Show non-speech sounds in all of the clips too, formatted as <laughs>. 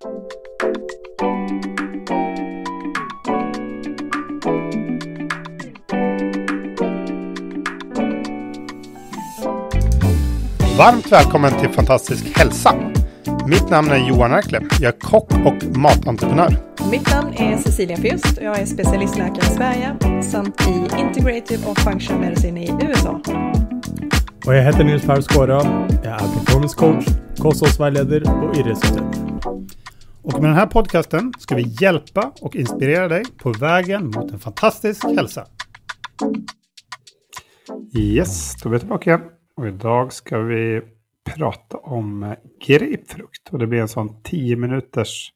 Varmt välkommen till Fantastisk hälsa. Mitt namn är Johan Erkle. Jag är kock och matentreprenör. Mitt namn är Cecilia Fürst och jag är specialistläkare i Sverige samt i Integrative och Functional Medicine i USA. Och jag heter Nils Per Skåra. Jag är performance coach, kosthållsvägledare och idrottsutöver. Och med den här podcasten ska vi hjälpa och inspirera dig på vägen mot en fantastisk hälsa. Yes, då är vi tillbaka igen. Och idag ska vi prata om grapefrukt. Och det blir en sån 10 minuters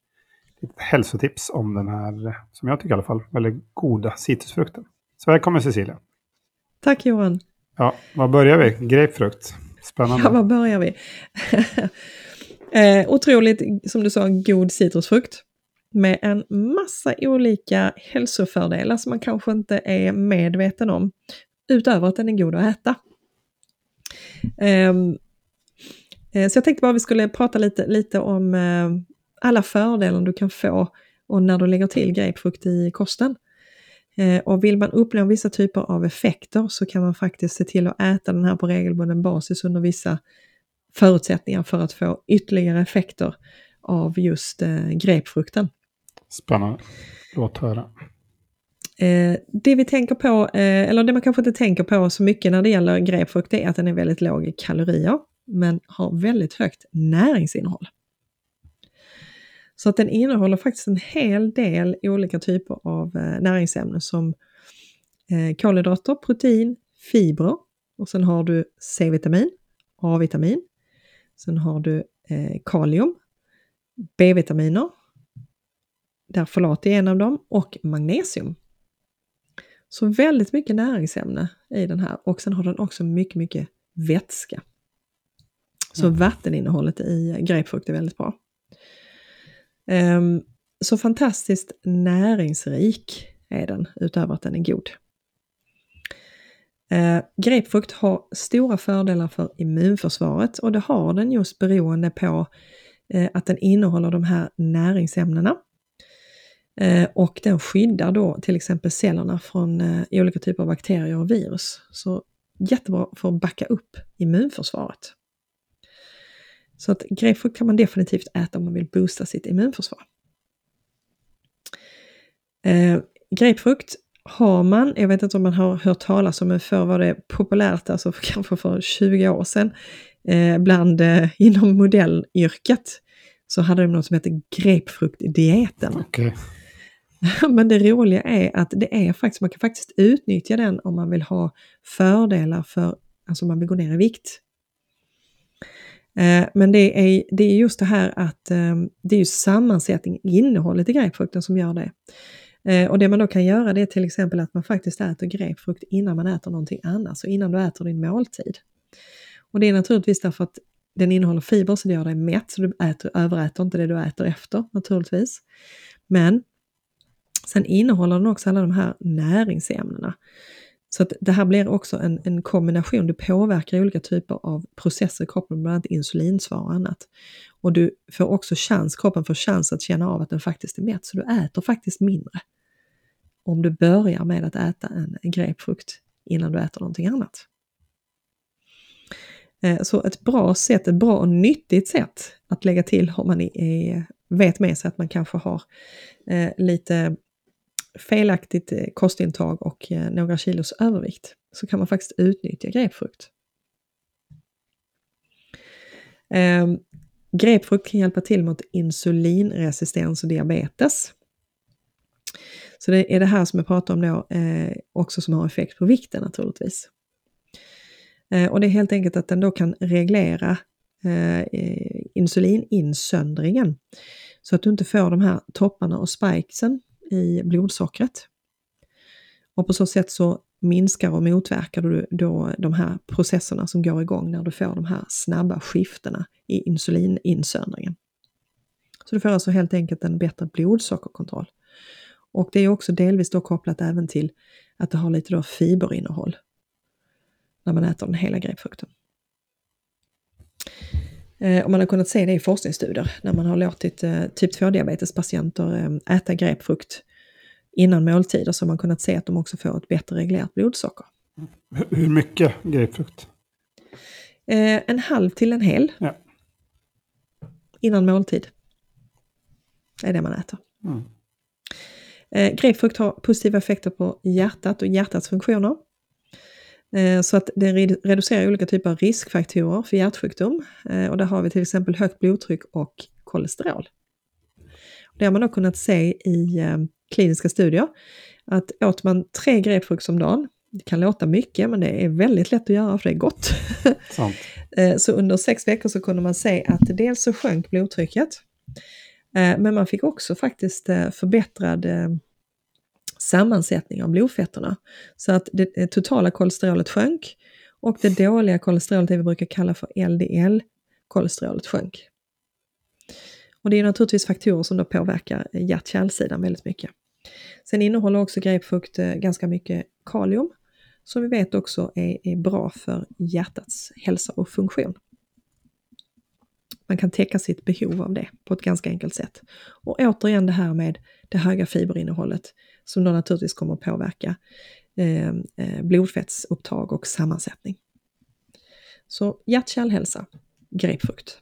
hälsotips om den här, som jag tycker i alla fall, väldigt goda citrusfrukten. Så välkommen Cecilia. Tack Johan. Ja, var börjar vi? Grapefrukt. <laughs> Spännande. Ja, var börjar vi? <laughs> eh, otroligt, som du sa, god citrusfrukt. Med en massa olika hälsofördelar som man kanske inte är medveten om. Utöver att den är god att äta. Ehm, eh, så jag tänkte bara vi skulle prata lite, lite om eh, alla fördelar du kan få och när du lägger till grapefrukt i kosten. Eh, och vill man uppnå vissa typer av effekter så kan man faktiskt se till att äta den här på regelbunden basis under vissa förutsättningar för att få ytterligare effekter av just uh, grapefrukten. Spännande. Låt höra. Eh, det vi tänker på, eh, eller det man kanske inte tänker på så mycket när det gäller grapefrukt, är att den är väldigt låg i kalorier, men har väldigt högt näringsinnehåll. Så att den innehåller faktiskt en hel del olika typer av eh, näringsämnen som eh, kolhydrater, protein, fibrer och sen har du C-vitamin, A-vitamin, sen har du eh, kalium, B-vitaminer, där folat är en av dem, och magnesium. Så väldigt mycket näringsämne i den här och sen har den också mycket, mycket vätska. Så mm. vatteninnehållet i grapefrukt är väldigt bra. Um, så fantastiskt näringsrik är den, utöver att den är god. Eh, grapefrukt har stora fördelar för immunförsvaret och det har den just beroende på eh, att den innehåller de här näringsämnena Eh, och den skyddar då till exempel cellerna från eh, olika typer av bakterier och virus. Så jättebra för att backa upp immunförsvaret. Så att grapefrukt kan man definitivt äta om man vill boosta sitt immunförsvar. Eh, grapefrukt har man, jag vet inte om man har hört talas om, men förr var det populärt, alltså för, <laughs> kanske för 20 år sedan, eh, bland, eh, inom modellyrket, så hade de något som hette grapefruktdieten. Okay. <laughs> Men det roliga är att det är faktiskt, man kan faktiskt utnyttja den om man vill ha fördelar för, alltså man vill gå ner i vikt. Eh, men det är, det är just det här att eh, det är ju sammansättning, innehållet i grapefrukten som gör det. Eh, och det man då kan göra det är till exempel att man faktiskt äter grapefrukt innan man äter någonting annat, så innan du äter din måltid. Och det är naturligtvis därför att den innehåller fiber så det gör dig mätt, så du äter, överäter inte det du äter efter naturligtvis. Men Sen innehåller den också alla de här näringsämnena. Så att det här blir också en, en kombination, du påverkar olika typer av processer i kroppen, bland annat insulinsvar och annat. Och du får också chans, kroppen får chans att känna av att den faktiskt är mätt, så du äter faktiskt mindre. Om du börjar med att äta en grapefrukt innan du äter någonting annat. Eh, så ett bra sätt, ett bra och nyttigt sätt att lägga till om man är, vet med sig att man kanske har eh, lite felaktigt eh, kostintag och några kilos övervikt så kan man faktiskt utnyttja grapefrukt. Ehm, Grapefrukt kan hjälpa till mot insulinresistens och diabetes. Så det är det här som jag pratar om då eh, också som har effekt på vikten naturligtvis. Eh, och det är helt enkelt att den då kan reglera eh, insulininsöndringen så att du inte får de här topparna och spikesen i blodsockret. Och på så sätt så minskar och motverkar du då de här processerna som går igång när du får de här snabba skiftena i insulininsöndringen. Så du får alltså helt enkelt en bättre blodsockerkontroll. Och det är också delvis då kopplat även till att det har lite då fiberinnehåll när man äter den hela grapefrukten. Eh, och man har kunnat se det i forskningsstudier när man har låtit eh, typ 2-diabetespatienter eh, äta grapefrukt innan måltider så har man kunnat se att de också får ett bättre reglerat blodsocker. Hur- mycket grapefrukt? Eh, en halv till en hel Ja. innan måltid. Det är det man äter. Mm. Eh, grapefrukt har positiva effekter på hjärtat och hjärtats funktioner. Eh, så att det redu- reducerar olika typer av riskfaktorer för hjärtsjukdom. Eh, och där har vi till exempel högt blodtryck och kolesterol. Det har man då kunnat se i eh, kliniska studier. Att åt man tre grapefrukt om dagen, det kan låta mycket men det är väldigt lätt att göra för det är gott. <laughs> Sant. Eh, Så under sex veckor så kunde man se att dels så sjönk blodtrycket, eh, men man fick också faktiskt eh, förbättrad sammansättning av blodfetterna. Så att det totala kolesterolet sjönk och det dåliga kolesterolet, det vi brukar kalla för LDL-kolesterolet sjönk. Och det är naturligtvis faktorer som då påverkar hjärt-kärlsidan väldigt mycket. Sen innehåller också grapefrukt eh, ganska mycket kalium som vi vet också är, är bra för hjärtats hälsa och funktion. Man kan täcka sitt behov av det på ett ganska enkelt sätt. Och återigen det här med det höga fiberinnehållet som då naturligtvis kommer att påverka ehm, eh, blodfettsupptag och sammansättning. Så hjärt-kärlhälsa, grapefrukt.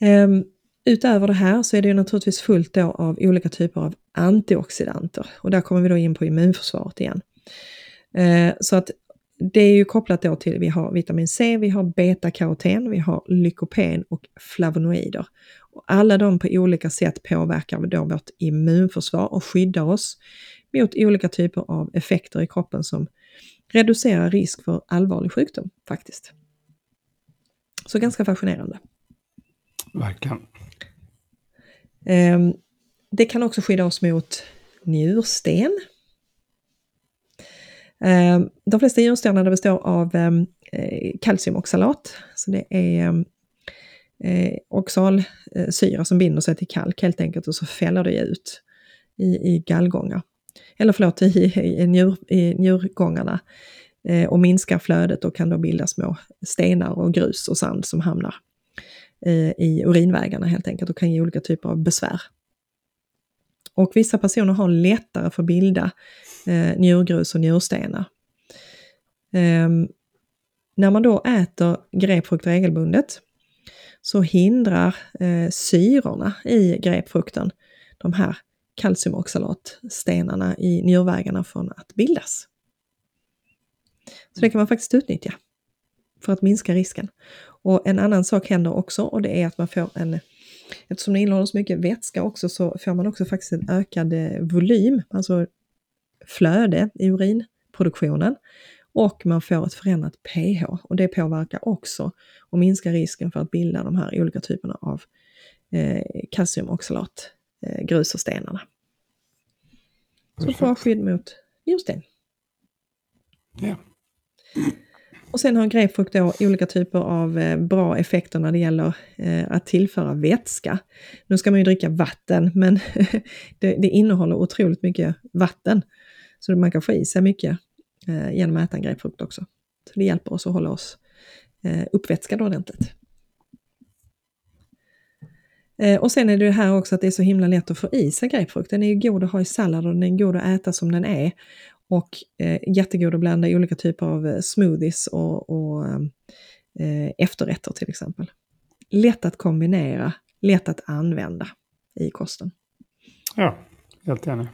Ehm, utöver det här så är det ju naturligtvis fullt då av olika typer av antioxidanter och där kommer vi då in på immunförsvaret igen. Eh, så att det är ju kopplat då till, vi har vitamin C, vi har beta-karoten, vi har lykopen och flavonoider. Och alla de på olika sätt påverkar då vårt immunförsvar och skyddar oss mot olika typer av effekter i kroppen som reducerar risk för allvarlig sjukdom faktiskt. Så ganska fascinerande. Verkligen. Ehm, det kan också skydda oss mot njursten. Ehm, de flesta njurstenar består av ehm, eh, kalciumoxalat, så det är eh, oxalsyra eh, som binder sig till kalk helt enkelt och så fäller det ut i, i gallgångar. Eller förlåt, i, i, njur, i njurgångarna och minskar flödet och kan då bilda små stenar och grus och sand som hamnar i urinvägarna helt enkelt och kan ge olika typer av besvär. Och vissa personer har lättare för att bilda eh, njurgrus och njurstenar. Ehm, när man då äter grapefrukt regelbundet så hindrar eh, syrorna i grapefrukten de här kalciumoxalatstenarna i njurvägarna från att bildas. Så det kan man faktiskt utnyttja för att minska risken. Och en annan sak händer också och det är att man får en, eftersom det innehåller så mycket vätska också så får man också faktiskt en ökad eh, volym, alltså flöde i urinproduktionen. Och man får ett förändrat pH och det påverkar också och minskar risken för att bilda de här olika typerna av eh, kalciumoxalat, eh, grus och stenarna. Så bra skydd mot njursten. Ja. Och sen har grapefrukt då olika typer av eh, bra effekter när det gäller eh, att tillföra vätska. Nu ska man ju dricka vatten, men <laughs> det, det innehåller otroligt mycket vatten. Så man kan få i sig mycket eh, genom att äta en grapefrukt också. Så det hjälper oss att hålla oss uppvätskade ordentligt. Och sen är det det här också att det är så himla lätt att få i sig grapefrukt. Den är ju god att ha i sallad och den är god att äta som den är. Och eh, jättegod att blanda i olika typer av eh, smoothies och, och eh, efterrätter till exempel. Lätt att kombinera, lätt att använda i kosten. ja, helt enig.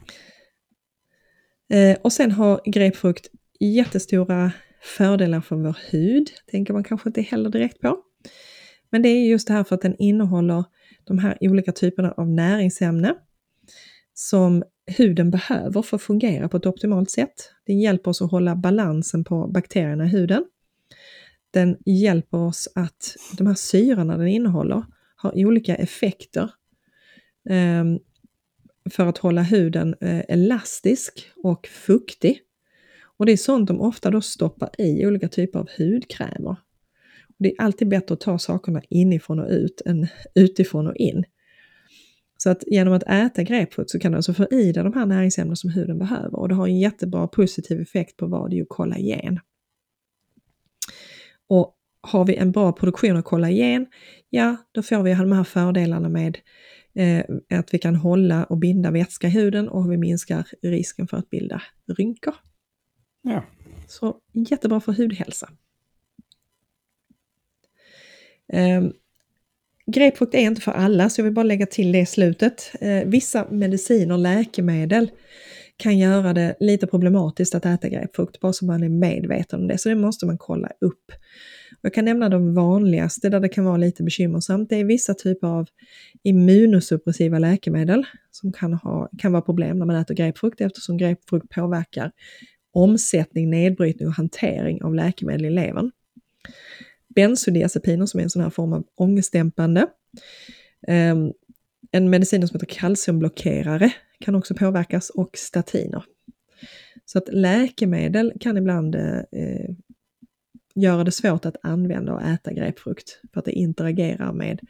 Eh, och sen har grapefrukt jättestora fördelar för vår hud, tänker man kanske inte heller direkt på. Men det är just det här för att den innehåller de här olika typerna av näringsämnen som huden behöver för att fungera på ett optimalt sätt. Den hjälper oss att hålla balansen på bakterierna i huden. Den hjälper oss att de här syrorna den innehåller har olika effekter eh, för att hålla huden eh, elastisk och fuktig. Och det är sånt de ofta då stoppar i olika typer av hudkrämer. Det är alltid bättre att ta sakerna inifrån och ut än utifrån och in. Så att genom att äta grapefrukt så kan du alltså få i dig de här näringsämnen som huden behöver och det har en jättebra positiv effekt på vad det är kollagen. Och har vi en bra produktion av kollagen, ja då får vi de här fördelarna med eh, att vi kan hålla och binda vätska i huden och vi minskar risken för att bilda rynkor. Ja. Så jättebra för hudhälsa. Eh, grapefrukt är inte för alla, så jag vill bara lägga till det i slutet. Eh, vissa mediciner, läkemedel, kan göra det lite problematiskt att äta grapefrukt, bara så man är medveten om det. Så det måste man kolla upp. Jag kan nämna de vanligaste där det kan vara lite bekymmersamt. Det är vissa typer av immunosuppressiva läkemedel som kan, ha, kan vara problem när man äter grapefrukt eftersom grapefrukt påverkar omsättning, nedbrytning och hantering av läkemedel i levern. Bensodiazepiner som är en sån här form av ångestdämpande. Ehm, en medicin som heter kalciumblockerare kan också påverkas och statiner. Så att läkemedel kan ibland eh, eh, göra det svårt att använda och äta grapefrukt för att det interagerar med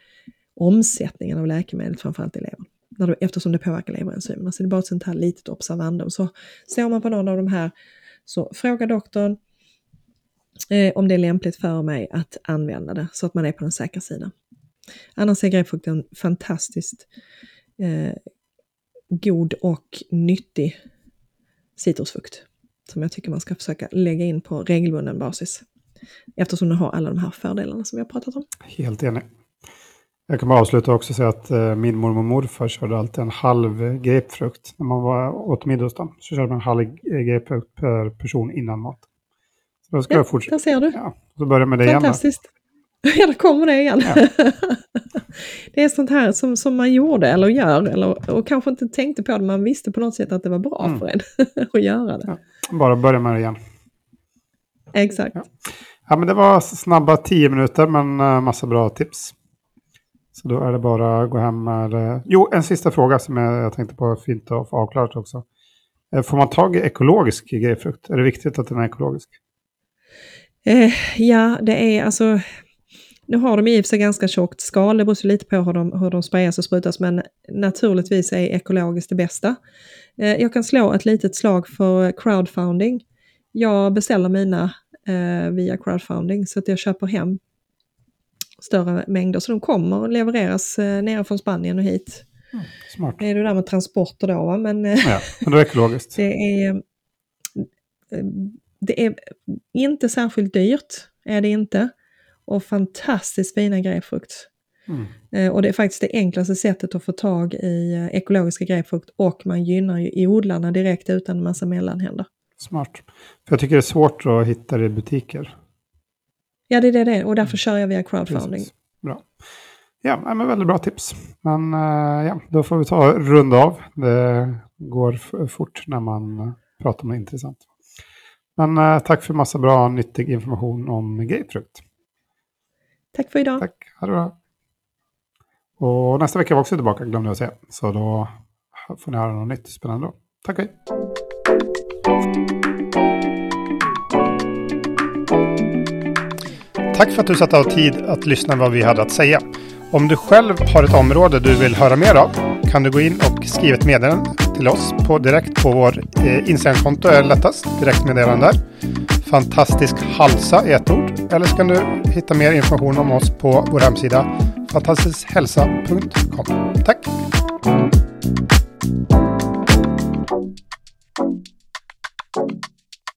omsättningen av läkemedel, framförallt i levern. När du, eftersom det påverkar leverenzymerna. Så det är bara ett sånt här litet observandum. Så står man på någon av de här så fråga doktorn eh, om det är lämpligt för mig att använda det så att man är på den säkra sidan. Annars är grapefrukt en fantastiskt eh, god och nyttig citrusfrukt som jag tycker man ska försöka lägga in på regelbunden basis. Eftersom den har alla de här fördelarna som vi har pratat om. Helt enig. Jag kan bara avsluta också och säga att eh, min mormor och morfar körde alltid en halv eh, grapefrukt. När man var åt middag så körde man en halv eh, grapefrukt per person innan mat. Då ska ja, jag fortsätta. Där ser du. Ja, så börjar med det Fantastiskt. <laughs> Ja, där kommer det igen. Ja. <laughs> det är sånt här som, som man gjorde eller gör eller, och kanske inte tänkte på det. Man visste på något sätt att det var bra mm. för en <laughs> att göra det. Ja, bara börja med det igen. Exakt. Ja. ja. men det var snabba tio minuter men uh, massa bra tips. Så då är det bara att gå hem med... Uh, jo, en sista fråga som jag, tänkte på fint att få avklarat också. Uh, får man tag i ekologisk grejpfrukt? Är det viktigt att den är ekologisk? Ja, det är alltså nu har de i och för sig ganska tjockt skal, det beror lite på hur de, hur de sprayas och sprutas, men naturligtvis är ekologiskt det bästa. Eh, jag kan slå ett litet slag för crowdfunding. Jag beställer mina eh, via crowdfunding så att jag köper hem större mängder. Så de kommer och levereras eh, nere från Spanien och hit. Mm, smart. Det är det där med transporter då, va? men... Eh, ja, men det är ekologiskt. <laughs> det är, eh, det är inte särskilt dyrt, är det inte och fantastiskt fina grapefrukt. Mm. Eh, och det är faktiskt det enklaste sättet att få tag i eh, ekologiska grapefrukt och man gynnar ju odlarna direkt utan en massa mellanhänder. Smart. För jag tycker det är svårt att hitta det i butiker. Ja, det är det och därför mm. kör jag via crowdfunding. Precis. Bra. Ja, men väldigt bra tips. Men eh, ja, då får vi ta runda av. Det går fort när man pratar om något intressant. Men tack för massa bra nyttig information om grapefrukt. Tack för idag. Tack, ha det bra. Och nästa vecka är vi också tillbaka, glömde jag säga. Så då får ni höra något nytt spännande då. Tack, hej. Tack för att du satt av tid att lyssna vad vi hade att säga. Om du själv har ett område du vill höra mer av kan du gå in och skriva ett meddelande till oss på direkt på vår eh, Instagramkonto är lättast. Direktmeddelande. Fantastisk halsa är ett ord. Eller så kan du hitta mer information om oss på vår hemsida fantastiskhälsa.com. Tack!